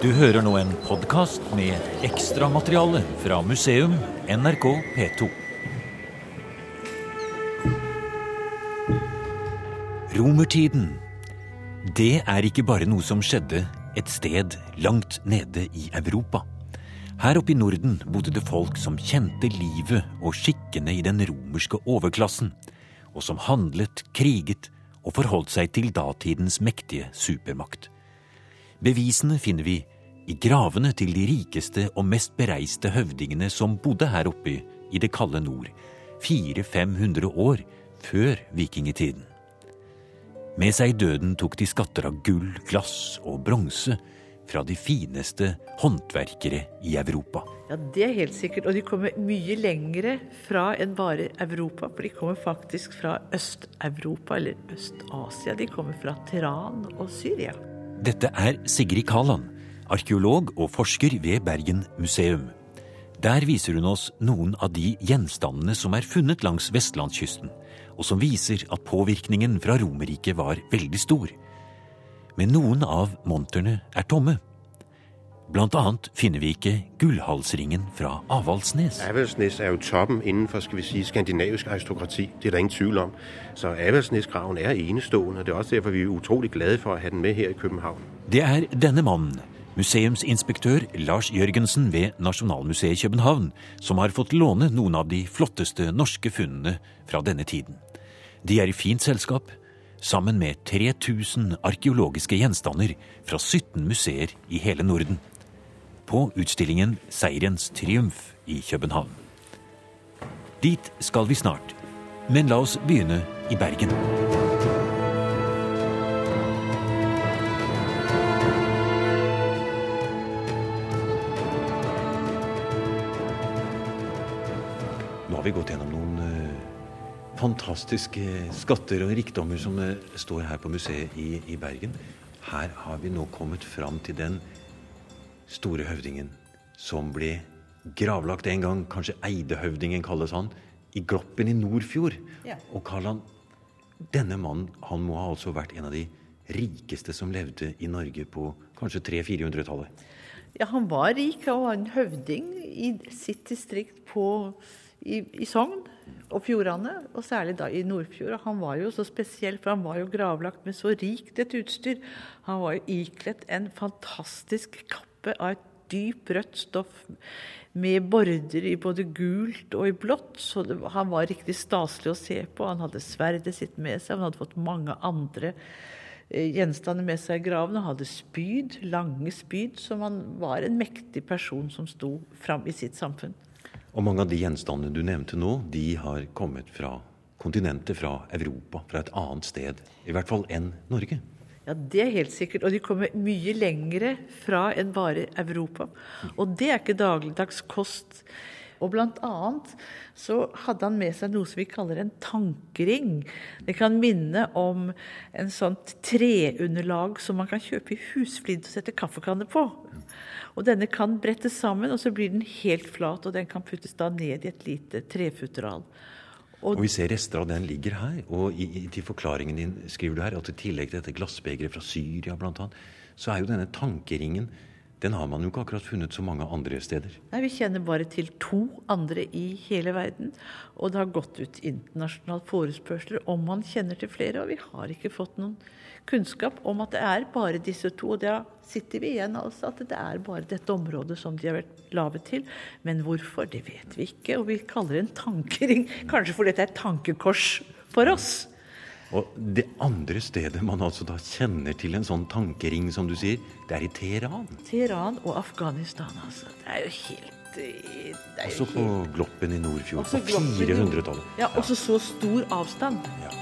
Du hører nå en podkast med ekstramateriale fra museum NRK P2. Romertiden. Det er ikke bare noe som skjedde et sted langt nede i Europa. Her oppe i Norden bodde det folk som kjente livet og skikkene i den romerske overklassen, og som handlet, kriget og forholdt seg til datidens mektige supermakt. Bevisene finner vi i gravene til de rikeste og mest bereiste høvdingene som bodde her oppe i det kalde nord, 400-500 år før vikingtiden. Med seg i døden tok de skatter av gull, glass og bronse fra de fineste håndverkere i Europa. Ja, Det er helt sikkert. Og de kommer mye lengre fra enn bare Europa. For de kommer faktisk fra Øst-Europa, eller Øst-Asia. De kommer fra Tiran og Syria. Dette er Sigrid Kaland, arkeolog og forsker ved Bergen museum. Der viser hun oss noen av de gjenstandene som er funnet langs vestlandskysten, og som viser at påvirkningen fra Romerriket var veldig stor. Men noen av monterne er tomme. Blant annet finner vi ikke gullhalsringen fra Avaldsnes. Avaldsnes er jo toppen innenfor skal vi si, skandinavisk aristokrati. Det er det ingen tvil om. Så Avaldsnes-graven er enestående. og Det er også derfor vi er utrolig glade for å ha den med her i København. Det er denne mannen, museumsinspektør Lars Jørgensen ved Nasjonalmuseet i København, som har fått låne noen av de flotteste norske funnene fra denne tiden. De er i fint selskap, sammen med 3000 arkeologiske gjenstander fra 17 museer i hele Norden. På utstillingen Seirens triumf i København. Dit skal vi snart, men la oss begynne i Bergen. Har vi gått gjennom noen eh, fantastiske skatter og rikdommer som eh, står her på museet i, i Bergen. Her har vi nå kommet fram til den store høvdingen som ble gravlagt en gang, kanskje Eidehøvdingen kalles han, i Gloppen i Nordfjord. Ja. Og Karlan, denne mannen han må ha altså vært en av de rikeste som levde i Norge på kanskje 300-400-tallet. Ja, han var rik og var en høvding i sitt distrikt på, i, i Sogn og Fjordane, og særlig da i Nordfjord. Og han var jo så spesiell, for han var jo gravlagt med så rikt et utstyr. Han var jo ikledt en fantastisk kappe av et dyp rødt stoff med border i både gult og i blått, så det, han var riktig staselig å se på. Han hadde sverdet sitt med seg, han hadde fått mange andre eh, gjenstander med seg i graven. Han hadde spyd, lange spyd, så han var en mektig person som sto fram i sitt samfunn. Og mange av de gjenstandene du nevnte nå, de har kommet fra kontinentet, fra Europa, fra et annet sted. I hvert fall enn Norge. Ja, det er helt sikkert. Og de kommer mye lengre fra enn bare Europa. Og det er ikke dagligdags kost. Og blant annet så hadde han med seg noe som vi kaller en tankering. Det kan minne om en sånt treunderlag som man kan kjøpe i husflid og sette kaffekanne på. Og denne kan brettes sammen, og så blir den helt flat, og den kan puttes da ned i et lite trefutteral. Og vi ser rester av den ligger her. Og i, i, til forklaringen din skriver du her at i tillegg til dette glassbegeret fra Syria blant annet, så er jo denne tankeringen den har man jo ikke akkurat funnet så mange andre steder. Nei, Vi kjenner bare til to andre i hele verden. Og det har gått ut internasjonale forespørsler om man kjenner til flere. Og vi har ikke fått noen kunnskap om at det er bare disse to. Og da sitter vi igjen altså at det er bare dette området som de har vært laget til. Men hvorfor, det vet vi ikke. Og vi kaller det en tankering. Kanskje fordi dette er et tankekors for oss. Og det andre stedet man altså da kjenner til en sånn tankering, som du sier, det er i Teheran. Teheran og Afghanistan, altså. Det er jo helt er Også på helt- Gloppen i Nordfjord på Gloppen i Nord- 400-tallet. Ja, også så stor avstand. Ja.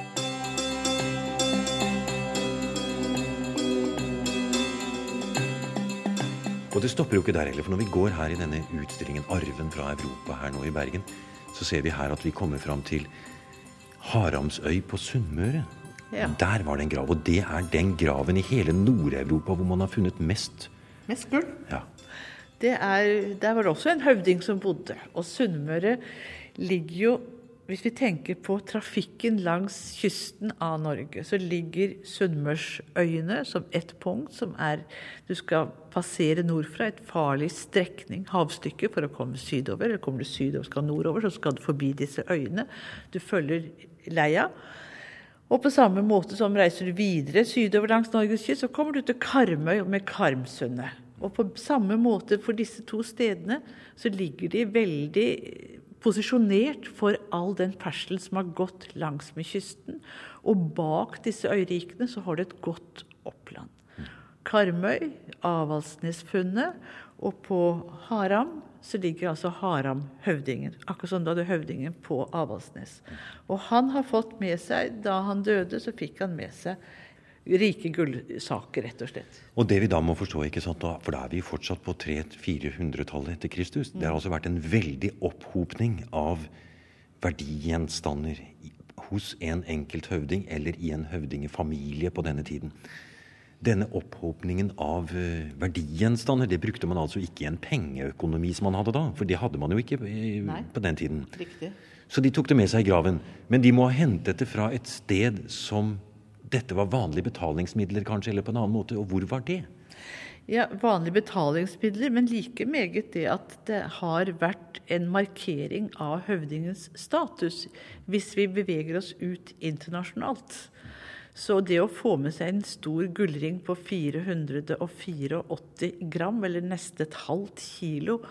Og det stopper jo ikke der heller, for når vi går her i denne utstillingen Arven fra Europa her nå i Bergen, så ser vi her at vi kommer fram til Haramsøy på Sunnmøre. Ja. Der var det en grav, og det er den graven i hele Nord-Europa hvor man har funnet mest. Mest gull. Ja. Det er, der var det også en høvding som bodde. Og Sunnmøre ligger jo hvis vi tenker på trafikken langs kysten av Norge, så ligger Sunnmørsøyene som ett punkt som er Du skal passere nordfra, et farlig strekning, havstykke, for å komme sydover. Eller kommer du sydover skal nordover, så skal du forbi disse øyene. Du følger leia. Og på samme måte som reiser du videre sydover langs Norges kyst, så kommer du til Karmøy med Karmsundet. Og på samme måte for disse to stedene så ligger de veldig posisjonert for all den ferdselen som har gått langsmed kysten. Og bak disse øyrikene så har du et godt oppland. Karmøy, Avaldsnesfunnet, og på Haram så ligger altså Haram-høvdingen. Akkurat som da du høvdingen på Avaldsnes. Og han har fått med seg, da han døde, så fikk han med seg rike gullsaker, rett og slett. Og det vi da må forstå, ikke sant, for da er vi fortsatt på 300-400-tallet etter Kristus. Det har altså vært en veldig opphopning av verdigjenstander hos en enkelt høvding eller i en høvdingefamilie på denne tiden. Denne opphopningen av eh, verdigjenstander det brukte man altså ikke i en pengeøkonomi som man hadde da. For det hadde man jo ikke eh, Nei, på den tiden. Riktig. Så de tok det med seg i graven. Men de må ha hentet det fra et sted som dette var vanlige betalingsmidler, kanskje, eller på en annen måte. Og hvor var det? Ja, Vanlige betalingsmidler, men like meget det at det har vært en markering av høvdingens status, hvis vi beveger oss ut internasjonalt. Så det å få med seg en stor gullring på 484 gram, eller nesten et halvt kilo,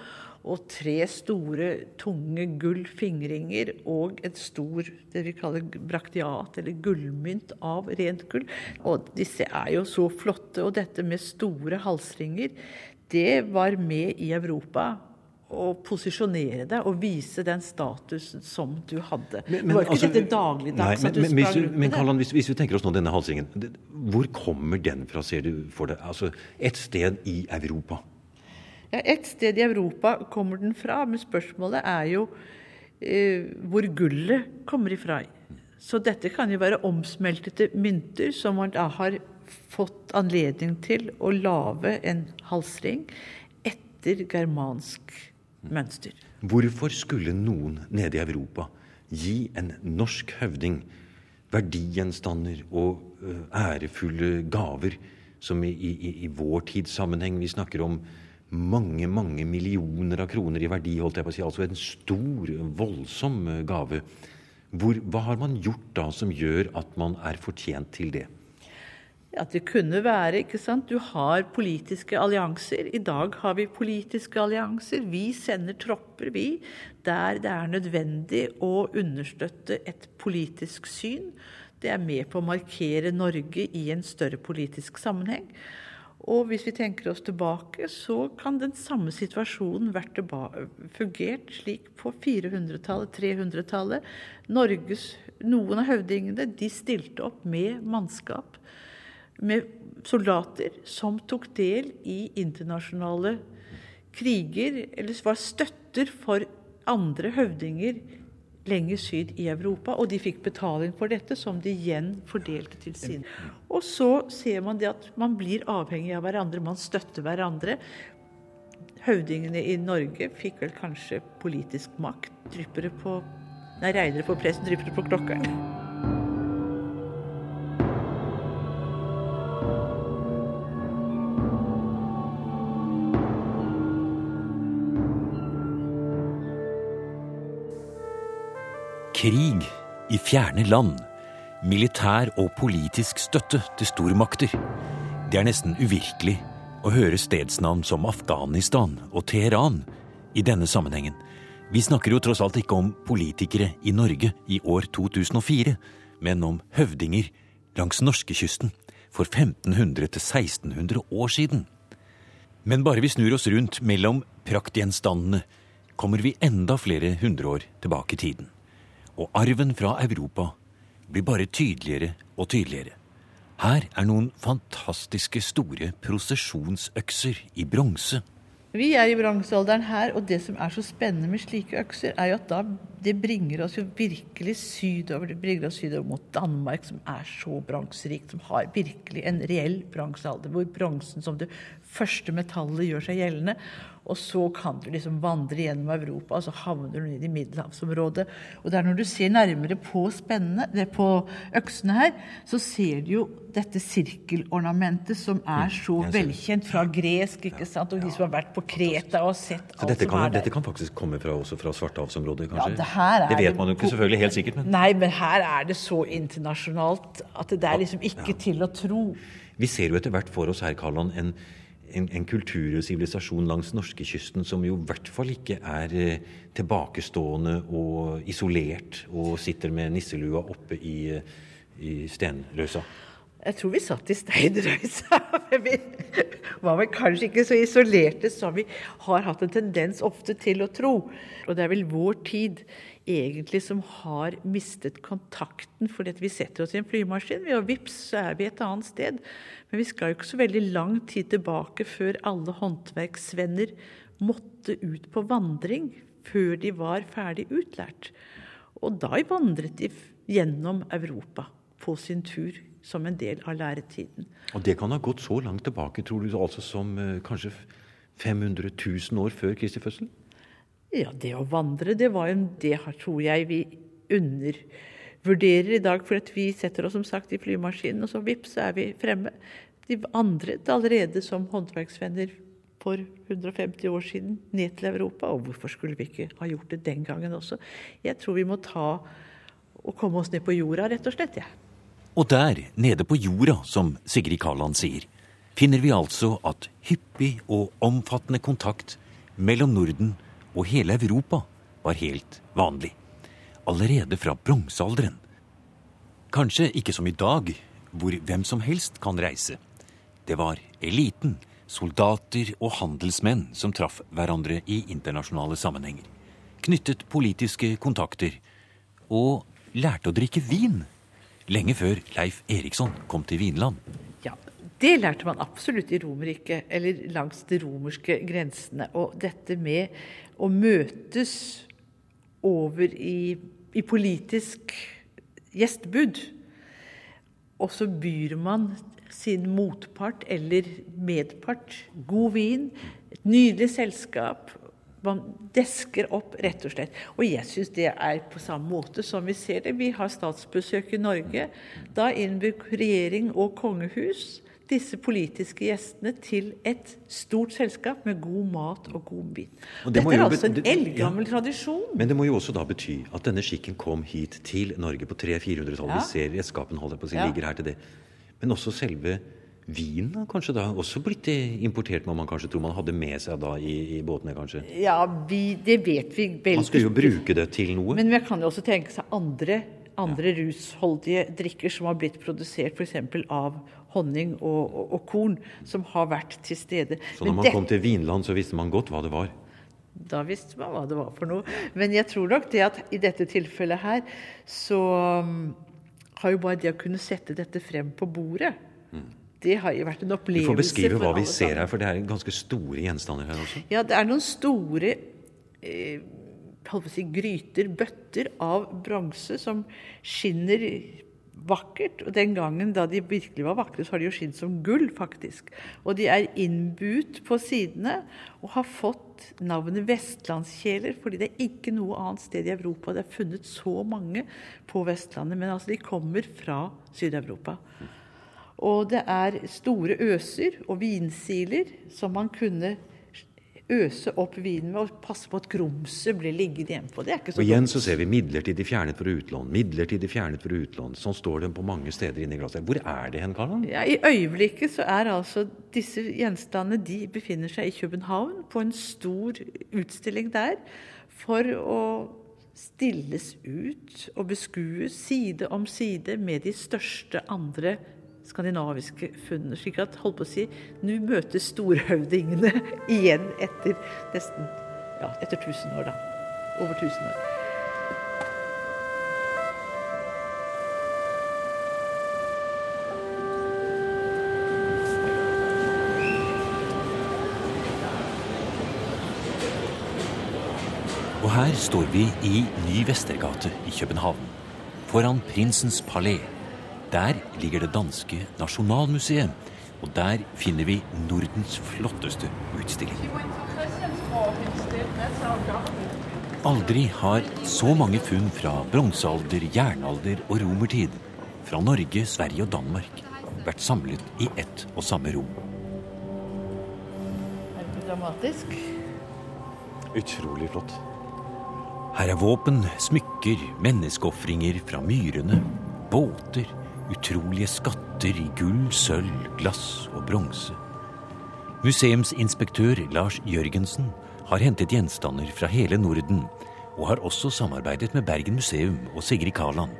og tre store, tunge gullfingringer og et stor det vi kaller braktiat, eller gullmynt av rent gull. Og disse er jo så flotte. Og dette med store halsringer, det var med i Europa å posisjonere deg og vise den statusen som du hadde. Men, men, det var ikke altså, dette dagligdags at du men, sprang rundt med det. Hvis, hvis, vi tenker oss nå denne halsringen, hvor kommer den fra, ser du for deg? Altså, et sted i Europa? Ja, Et sted i Europa kommer den fra, men spørsmålet er jo eh, hvor gullet kommer ifra. Så dette kan jo være omsmeltede mynter som man da har fått anledning til å lage en halsring etter germansk mønster. Hvorfor skulle noen nede i Europa gi en norsk høvding verdigjenstander og uh, ærefulle gaver som i, i, i vår tids sammenheng Vi snakker om mange mange millioner av kroner i verdi. holdt jeg på å si, Altså en stor, voldsom eh, gave. Hvor, hva har man gjort da som gjør at man er fortjent til det? At det kunne være ikke sant? Du har politiske allianser. I dag har vi politiske allianser. Vi sender tropper, vi, der det er nødvendig å understøtte et politisk syn. Det er med på å markere Norge i en større politisk sammenheng. Og hvis vi tenker oss tilbake, så kan den samme situasjonen vært fungert slik på 400-tallet, 300-tallet. Norges, Noen av høvdingene de stilte opp med mannskap, med soldater, som tok del i internasjonale kriger, eller var støtter for andre høvdinger lenger syd i Europa, og de fikk betaling for dette, som de igjen fordelte til sine. Og så ser man det at man blir avhengig av hverandre, man støtter hverandre. Høvdingene i Norge fikk vel kanskje politisk makt. Drypper det på Nei, regner det på pressen, drypper det på klokkeren. Krig i fjerne land. Militær og politisk støtte til stormakter. Det er nesten uvirkelig å høre stedsnavn som Afghanistan og Teheran i denne sammenhengen. Vi snakker jo tross alt ikke om politikere i Norge i år 2004, men om høvdinger langs norskekysten for 1500 til 1600 år siden. Men bare vi snur oss rundt mellom praktgjenstandene, kommer vi enda flere hundreår tilbake i tiden og arven fra Europa blir bare tydeligere og tydeligere. Her er noen fantastiske store prosesjonsøkser i bronse. Vi er i bronsealderen her, og det som er så spennende med slike økser, er jo at da det bringer oss jo virkelig sydover. Det bringer oss sydover mot Danmark, som er så bronserikt, som har virkelig en reell bronsealder, hvor bronsen som det første metallet gjør seg gjeldende. Og så kan du liksom vandre gjennom Europa, og så havner du ned i middelhavsområdet. Og det er når du ser nærmere på spennene, på øksene her, så ser du jo dette sirkelornamentet som er mm, så velkjent fra gresk, ikke sant? og de som har vært på Kreta og sett alt dette kan, som er der. Dette kan faktisk komme fra, også fra Svartehavsområdet, kanskje? Ja, det, her er det, vet man jo ikke selvfølgelig helt sikkert. Men... Nei, men her er det så internasjonalt at det er liksom ikke ja. til å tro. Vi ser jo etter hvert for oss her, Karlan, en, en, en kultur og sivilisasjon langs norskekysten som jo i hvert fall ikke er eh, tilbakestående og isolert og sitter med nisselua oppe i, eh, i stenrøysa? Jeg tror vi satt i steinrøysa. Vi var vel kanskje ikke så isolerte som vi har hatt en tendens ofte til å tro. Og det er vel vår tid egentlig som har mistet kontakten fordi vi setter oss i en flymaskin, og vips, så er vi et annet sted. Men vi skal jo ikke så veldig lang tid tilbake før alle håndverksvenner måtte ut på vandring før de var ferdig utlært. Og da vandret de gjennom Europa på sin tur som en del av læretiden. Og det kan ha gått så langt tilbake, tror du, altså som eh, kanskje 500 000 år før Kristi fødsel? Ja, det å vandre, det, var en, det tror jeg vi undervurderer i dag. For at vi setter oss som sagt i flymaskinen, og så vips, så er vi fremme. De vandret allerede som håndverksvenner for 150 år siden ned til Europa. Og hvorfor skulle vi ikke ha gjort det den gangen også? Jeg tror vi må ta og komme oss ned på jorda, rett og slett. Ja. Og der, nede på jorda, som Sigrid Kaland sier, finner vi altså at hyppig og omfattende kontakt mellom Norden og hele Europa var helt vanlig. Allerede fra bronsealderen. Kanskje ikke som i dag, hvor hvem som helst kan reise. Det var eliten, soldater og handelsmenn som traff hverandre i internasjonale sammenhenger. Knyttet politiske kontakter og lærte å drikke vin. Lenge før Leif Eriksson kom til Vinland. Det lærte man absolutt i Romerriket, eller langs de romerske grensene. Og dette med å møtes over i, i politisk gjestebud. Og så byr man sin motpart eller medpart god vin, et nydelig selskap. Man desker opp, rett og slett. Og jeg syns det er på samme måte som vi ser det. Vi har statsbesøk i Norge. Da innbyr regjering og kongehus disse politiske gjestene til et stort selskap med god mat og god vin. Og det Dette er altså en eldgammel ja. tradisjon. Men det må jo også da bety at denne skikken kom hit til Norge på 300-400-tallet. Ja. Vi ser redskapen holder på å si, ja. ligger her til det. Men også selve vinen har kanskje da også blitt importert, må man kanskje tro man hadde med seg da i, i båtene, kanskje? Ja, vi, det vet vi veldig Man skulle jo bruke det til noe. Men man kan jo også tenke seg andre andre rusholdige drikker som har blitt produsert f.eks. av honning og, og, og, korn, som har vært til stede. Så når man det, kom til Vinland, så visste man godt hva det var? Da visste man hva det var for noe. Men jeg tror nok det at i dette tilfellet her, så um, har jo bare det å kunne sette dette frem på bordet mm. Det har jo vært en opplevelse. Du får beskrive hva vi ser her, for det er ganske store gjenstander her også. Ja, det er noen store eh, si, gryter, bøtter av bronse som skinner vakkert. Og den gangen da de virkelig var vakre, så har de jo skinn som gull, faktisk. Og de er innbuet på sidene og har fått navnet vestlandskjeler, fordi det er ikke noe annet sted i Europa det er funnet så mange på Vestlandet. Men altså, de kommer fra Sør-Europa. Og det er store øser og vinsiler som man kunne øse opp vinen med og passe på at grumset blir liggende igjen på. Det er ikke så Og igjen så ser vi midlertidig fjernet for utlån. Midlertidig fjernet for utlån. Sånn står det på mange steder inni glasset. Hvor er det hen, Karl? Ja, I øyeblikket så er altså disse gjenstandene de befinner seg i København på en stor utstilling der for å stilles ut og beskues side om side med de største andre skandinaviske funnene. Slik at holdt på å si, nå møtes storhøvdingene igjen etter nesten ja, etter 1000 år, da. Over 1000 år. Og her står vi i Ny Vestergate i København. Foran Prinsens palais der ligger det danske Nasjonalmuseet Og der finner vi Nordens flotteste utstilling. Aldri har så mange funn fra bronsealder, jernalder og romertid fra Norge, Sverige og Danmark vært samlet i ett og samme rom. Er det dramatisk? Utrolig flott. Her er våpen, smykker, menneskeofringer fra myrene, båter, utrolige skatter i gull, sølv, glass og bronse. Museumsinspektør Lars Jørgensen har hentet gjenstander fra hele Norden, og har også samarbeidet med Bergen museum og Sigrid Kaland.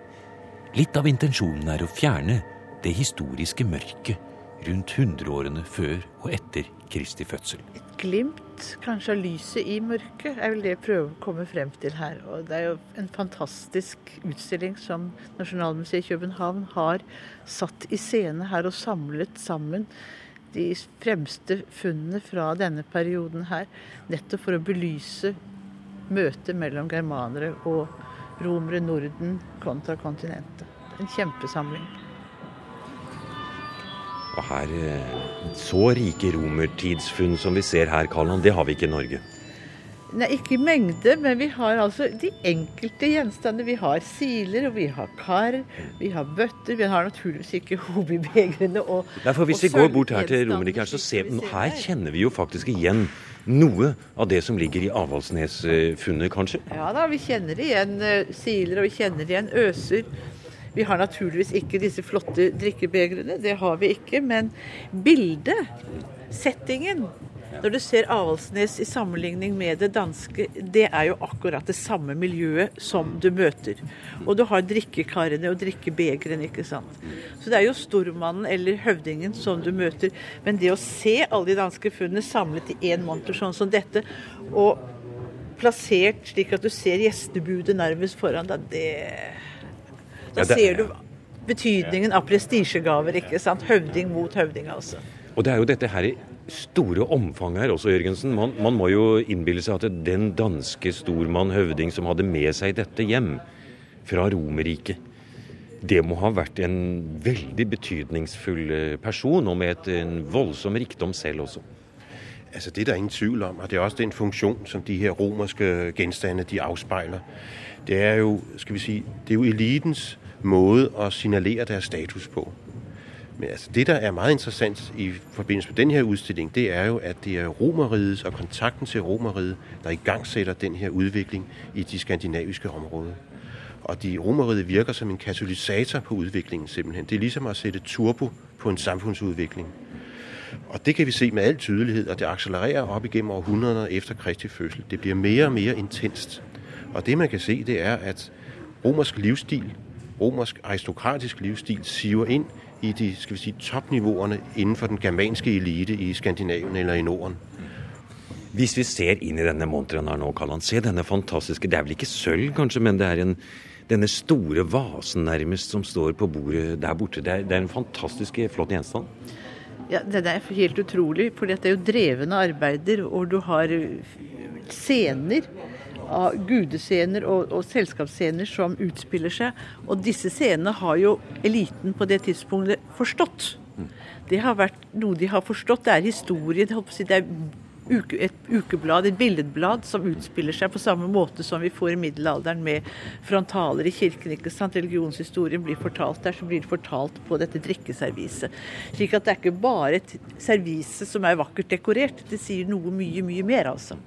Litt av intensjonen er å fjerne det historiske mørket rundt hundreårene før og etter Kristi fødsel. Et glimt kanskje av lyset i mørket er vel det jeg prøver å komme frem til her. Og det er jo en fantastisk utstilling som Nasjonalmuseet i København har satt i scene her og samlet sammen de fremste funnene fra denne perioden her, nettopp for å belyse møtet mellom germanere og romere, Norden kontra kontinentet. En kjempesamling. Og her, eh, Så rike romertidsfunn som vi ser her, Karlan, det har vi ikke i Norge. Nei, ikke i mengde, men vi har altså de enkelte gjenstandene. Vi har siler, og vi har kar, vi har bøtter. Vi har naturligvis ikke hobbybegrene og Nei, for Hvis vi går bort her til Romerike, her, så ser vi her kjenner vi jo faktisk igjen noe av det som ligger i Avaldsnes-funnet, kanskje. Ja da, vi kjenner igjen eh, siler, og vi kjenner igjen øser. Vi har naturligvis ikke disse flotte drikkebegrene, det har vi ikke. Men bildet, settingen, når du ser Avaldsnes i sammenligning med det danske, det er jo akkurat det samme miljøet som du møter. Og du har drikkekarene og drikkebegrene, ikke sant. Så det er jo stormannen eller høvdingen som du møter. Men det å se alle de danske funnene samlet i én monter sånn som dette, og plassert slik at du ser gjestebudet nærmest foran deg, det Da Ja, det- ser du betydningen av prestisjegaver, ikke sant. Høvding mot høvding, altså. Og det er jo dette her i store omfanget her også, Jørgensen. Man, man må jo innbille seg at den danske stormann, høvding, som hadde med seg dette hjem fra Romerriket, det må ha vært en veldig betydningsfull eh, person, og med et, en voldsom rikdom selv også. Altså det er der ingen tvivl om, og det er også den funksjonen som de her romerske gjenstandene de avspeiler. Det er jo, skal vi si, det er jo elitens måde at signalere deres status på. Men altså det, der er meget interessant i forbindelse med den her udstilling, det er jo, at det er romerriget og kontakten til romerriget, der i gang sætter den her udvikling i de skandinaviske områder. Og de romeriet virker som en katalysator på udviklingen simpelthen. Det er ligesom at sætte turbo på en samfundsudvikling. Og det kan vi se med al tydelighed, og det accelererer op igennem århundreder efter Kristi fødsel. Det bliver mere og mere intenst. Og det man kan se, det er, at romersk livsstil, romersk aristokratisk livsstil, siver ind i de skal vi sige, topniveauerne inden for den germanske elite i Skandinavien eller i Norden. Hvis vi ser inn i denne monteren her nå, Kalland, se denne fantastiske Det er vel ikke sølv, kanskje, men det er en, denne store vasen nærmest som står på bordet der borte. Det er, det er en fantastisk flott gjenstand. Ja, Det er helt utrolig, for det er jo drevne arbeider, og du har eh, scener av gudescener og, og selskapsscener som utspiller seg. Og disse scenene har jo eliten på det tidspunktet forstått. Det har vært noe de har forstått. Det er historie. Det, er uke, et ukeblad, et billedblad, som utspiller seg på samme måte som vi får i middelalderen med frontaler i kirken. ikke sant? Religionshistorien blir fortalt der, så blir det fortalt på dette drikkeserviset. Slik at det er ikke bare et servise som er vakkert dekorert. Det sier noe mye, mye mer, altså.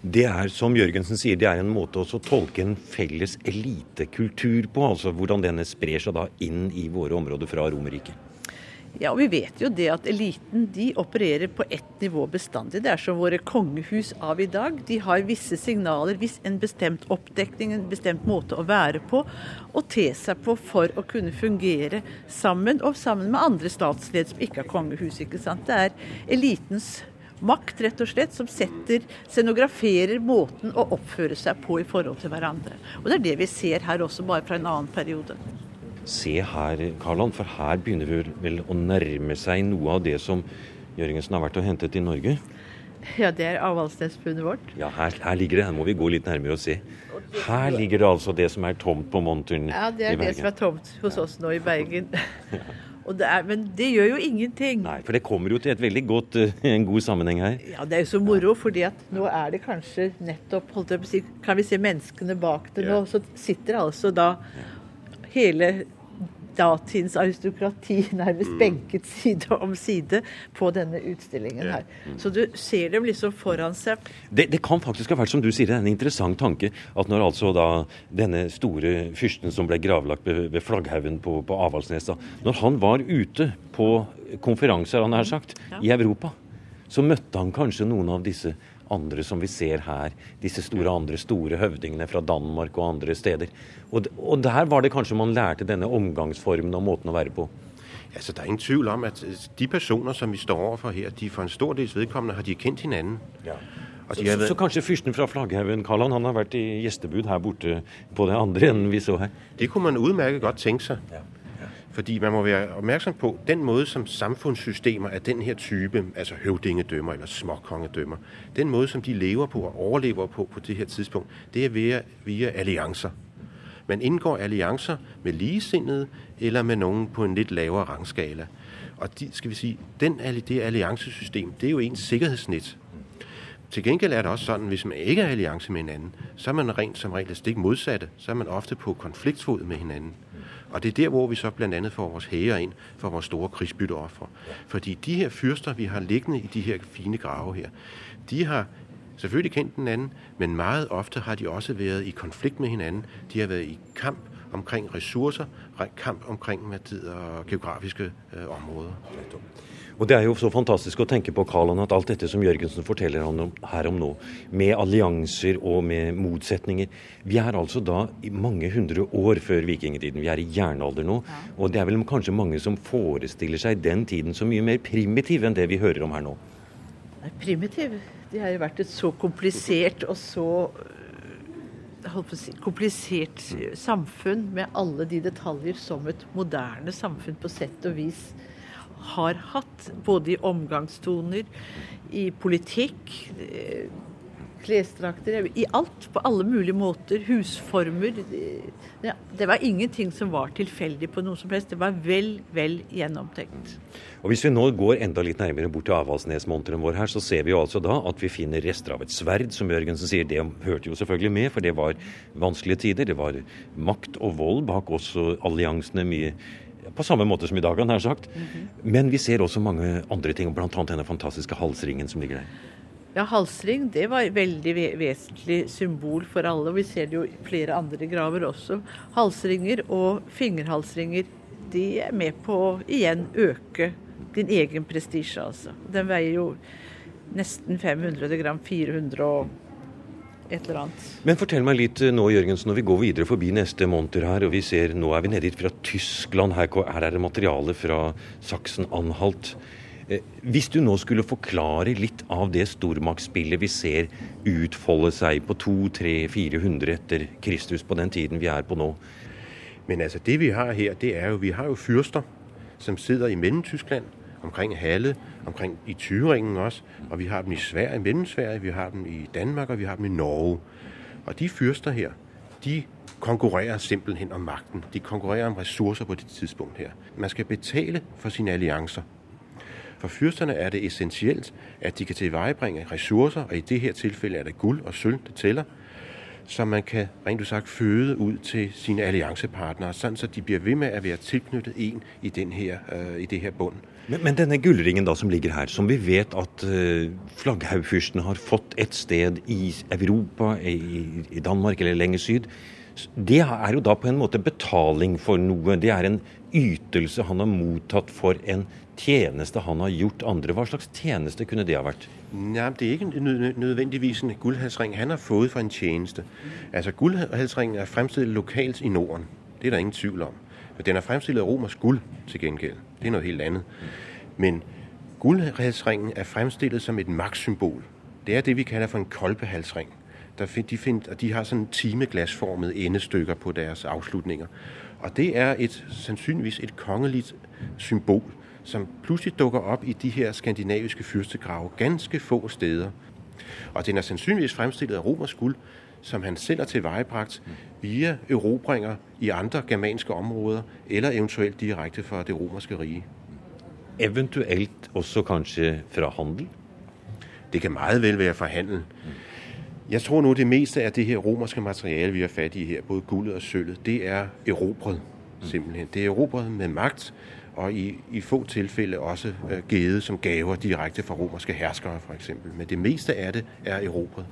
Det er, som Jørgensen sier, det er en måte å tolke en felles elitekultur på. Altså hvordan denne sprer seg da inn i våre områder fra Romerriket. Ja, og vi vet jo det at eliten de opererer på ett nivå bestandig. Det er som våre kongehus av i dag. De har visse signaler, viss en bestemt oppdekning, en bestemt måte å være på og te seg på for å kunne fungere sammen, og sammen med andre statsledere som ikke har kongehus. ikke sant? Det er elitens makt, rett og slett, som setter, scenograferer måten å oppføre seg på i forhold til hverandre. Og det er det vi ser her også, bare fra en annen periode. Se her, Karland, for her begynner vi vel å nærme seg noe av det som Jørgensen har vært og hentet i Norge. Ja, det er Avaldsnes-funnet vårt. Ja, her, her ligger det. Her må vi gå litt nærmere og se. Her ligger det altså det som er tomt på monteren Ja, det er det som er tomt hos oss nå i Bergen. Det er, men det gjør jo ingenting. Nei, for det kommer jo til et veldig godt, uh, en god sammenheng her. Ja, det er jo så moro, fordi at nå er det kanskje nettopp holdt jeg på å si, Kan vi se menneskene bak det nå? Så sitter altså da hele datidens aristokrati nærmest mm. benket side om side på denne utstillingen her. Så du ser dem liksom foran seg. Det, det kan faktisk ha vært, som du sier, en interessant tanke at når altså da denne store fyrsten som ble gravlagt ved, ved flagghaugen på, på Avaldsnes, når han var ute på konferanser, han har sagt, i Europa, så møtte han kanskje noen av disse andre som vi ser her. Disse store andre store høvdingene fra Danmark og andre steder. Og, og der var det kanskje man lærte denne omgangsformen og måten å være på. Altså, Der er ingen tvil om at de personer som vi står overfor her, de for en stor dels vedkommende har de kjent hverandre. Ja. Så, så, så, kanskje fyrsten fra Flagghaugen Karlan, han har vært i gjestebud her borte på det andre enden vi så her? Det kunne man utmerket godt tenke seg. Ja. Fordi man må være opmærksom på, den måde som samfunnssystemer af den her type, altså høvdingedømmer eller småkongedømmer, den måde som de lever på og overlever på på det her tidspunkt, det er via, via alliancer. Man indgår alliancer med ligesindede eller med nogen på en lidt lavere rangskala. Og de, skal vi sige, den, det alliancesystem, det er jo ens sikkerhedsnet. Til gengæld er det også sådan, hvis man ikke er alliance med hinanden, så er man rent som regel stik modsatte. Så er man ofte på konfliktfod med hinanden. Og det er der, hvor vi så andet får vores hæger ind for vores store krigsbytteoffer. Fordi de her fyrster, vi har liggende i de her fine grave her, de har selvfølgelig kendt den anden, men meget ofte har de også været i konflikt med hinanden. De har været i kamp omkring ressourcer, kamp omkring hvad tider, geografiske øh, områder. Og Det er jo så fantastisk å tenke på Karlan, at alt dette som Jørgensen forteller om her om nå, med allianser og med motsetninger Vi er altså da i mange hundre år før vikingtiden. Vi er i jernalder nå. Og det er vel kanskje mange som forestiller seg den tiden som mye mer primitiv enn det vi hører om her nå. Nei, primitiv? Det har jo vært et så komplisert og så Si, komplisert samfunn med alle de detaljer som et moderne samfunn på sett og vis har hatt, både i omgangstoner, i politikk, eh, klesdrakter, i alt. På alle mulige måter. Husformer. Det var ingenting som var tilfeldig på noe som helst. Det var vel, vel gjennomtenkt. Og Hvis vi nå går enda litt nærmere bort til Avaldsnesmonteren vår her, så ser vi jo altså da at vi finner rester av et sverd, som Jørgensen sier. Det hørte jo selvfølgelig med, for det var vanskelige tider. Det var makt og vold bak også alliansene mye på samme måte som i dag, har sagt. Mm -hmm. Men vi ser også mange andre ting, bl.a. denne fantastiske halsringen som ligger der. Ja, halsring det var et veldig vesentlig symbol for alle. og Vi ser det jo i flere andre graver også. Halsringer og fingerhalsringer de er med på å igjen øke din egen prestisje, altså. Den veier jo nesten 500 gram. 400 og et eller annet. Men fortell meg litt eh, nå, Jørgensen, når vi går videre forbi neste monter her, og vi ser nå er vi nede fra Tyskland, her, her er det materiale fra Saksen-Anhalt. Eh, hvis du nå skulle forklare litt av det stormaktsspillet vi ser utfolde seg på 200-400 etter Kristus på den tiden vi er på nå. Men altså det vi har her, det er jo vi har jo fyrster som sitter i Mellom-Tyskland omkring Halle, omkring i Tyringen også, og vi har dem i Sverige, i Mellem-Sverige, vi har dem i Danmark, og vi har dem i Norge. Og de fyrster her, de konkurrerer simpelthen om magten. De konkurrerer om ressourcer på det tidspunkt her. Man skal betale for sine alliancer. For fyrsterne er det essentielt, at de kan tilvejebringe ressourcer, og i det her tilfælde er det guld og sølv, det tæller, som man kan rent sagt føde ud til sine alliancepartnere, sådan så de bliver ved med at være tilknyttet en i, den her, uh, i det her bund. Men, men, denne gullringen da som ligger her, som vi vet at øh, flagghaugfyrsten har fått et sted i Europa, i, i, Danmark eller lenger syd, det er jo da på en måte betaling for noe. Det er en ytelse han har mottatt for en tjeneste han har gjort andre. Hva slags tjeneste kunne det ha vært? Nei, det er ikke nødvendigvis en guldhalsring han har fået for en tjeneste. Altså Guldhalsringen er fremstillet lokalt i Norden. Det er der ingen tvivl om. Men den er fremstillet av romersk guld til gengæld. Det er noe helt andet. Men guldhalsringen er fremstillet som et maktsymbol. Det er det, vi kalder for en kolbehalsring. De, de har sådan timeglasformede endestykker på deres afslutninger. Og det er et sandsynligvis et kongeligt symbol, som pludselig dukker opp i de her skandinaviske fyrstegrave ganske få steder. Og den er sandsynligvis fremstilt av romersk guld, som han selv har tilvejebragt via erobringer i andre germanske områder, eller eventuelt direkte fra det romerske rige. Eventuelt også kanskje fra handel? Det kan meget vel være fra handel. Jeg tror nu det meste av det her romerske materiale vi har fat i her, både gullet og sølvet, det er erobret. Simpelthen. Det er erobret med makt, og i, i få tilfælde også uh, givet som gaver direkte fra romerske herskere f.eks. Men det meste av det er erobret.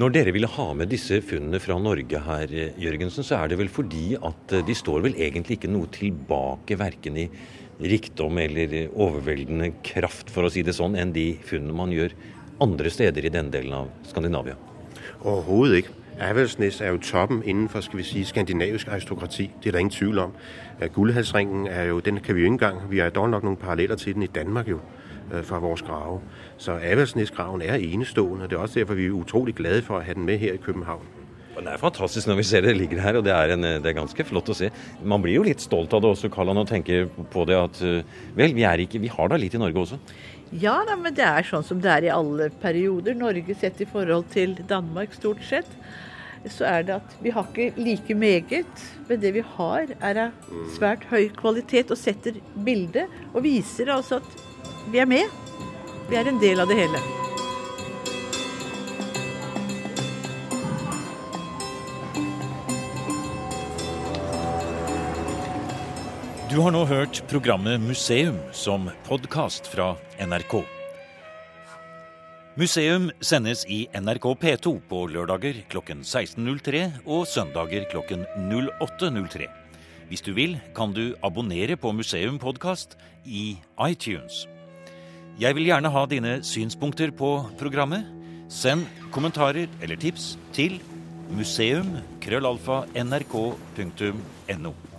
Når dere ville ha med disse funnene fra Norge her, Jørgensen, så er det vel fordi at de står vel egentlig ikke noe tilbake verken i rikdom eller overveldende kraft, for å si det sånn, enn de funnene man gjør andre steder i denne delen av Skandinavia? Overhovedet ikke. Avaldsnes er jo toppen innenfor skal vi sige, skandinavisk aristokrati. Det er der ingen tvil om. Guldhalsringen er jo, den kan vi jo ikke engang Vi har dog nok noen paralleller til den i Danmark jo, øh, fra vores grave. Så Avaldsnes-graven er enestående. og Det er også derfor vi er utrolig glade for å ha den med her i København. Det er fantastisk når vi ser det ligger her, og det er, en, det er, ganske flott å se. Man blir jo litt stolt av det også, Kallan, og tenker på det at øh, vel, vi, ikke, vi har da litt i Norge også? Ja da, men det er sånn som det er i alle perioder. Norge sett i forhold til Danmark stort sett så er det at vi har ikke like meget, men det vi har er av svært høy kvalitet og setter bildet og viser altså at vi er med. Vi er en del av det hele. Du har nå hørt programmet Museum som podkast fra NRK. Museum sendes i NRK P2 på lørdager klokken 16.03 og søndager klokken 08.03. Hvis du vil, kan du abonnere på Museum podkast i iTunes. Jeg vil gjerne ha dine synspunkter på programmet. Send kommentarer eller tips til museum.krøllalfa.nrk.no.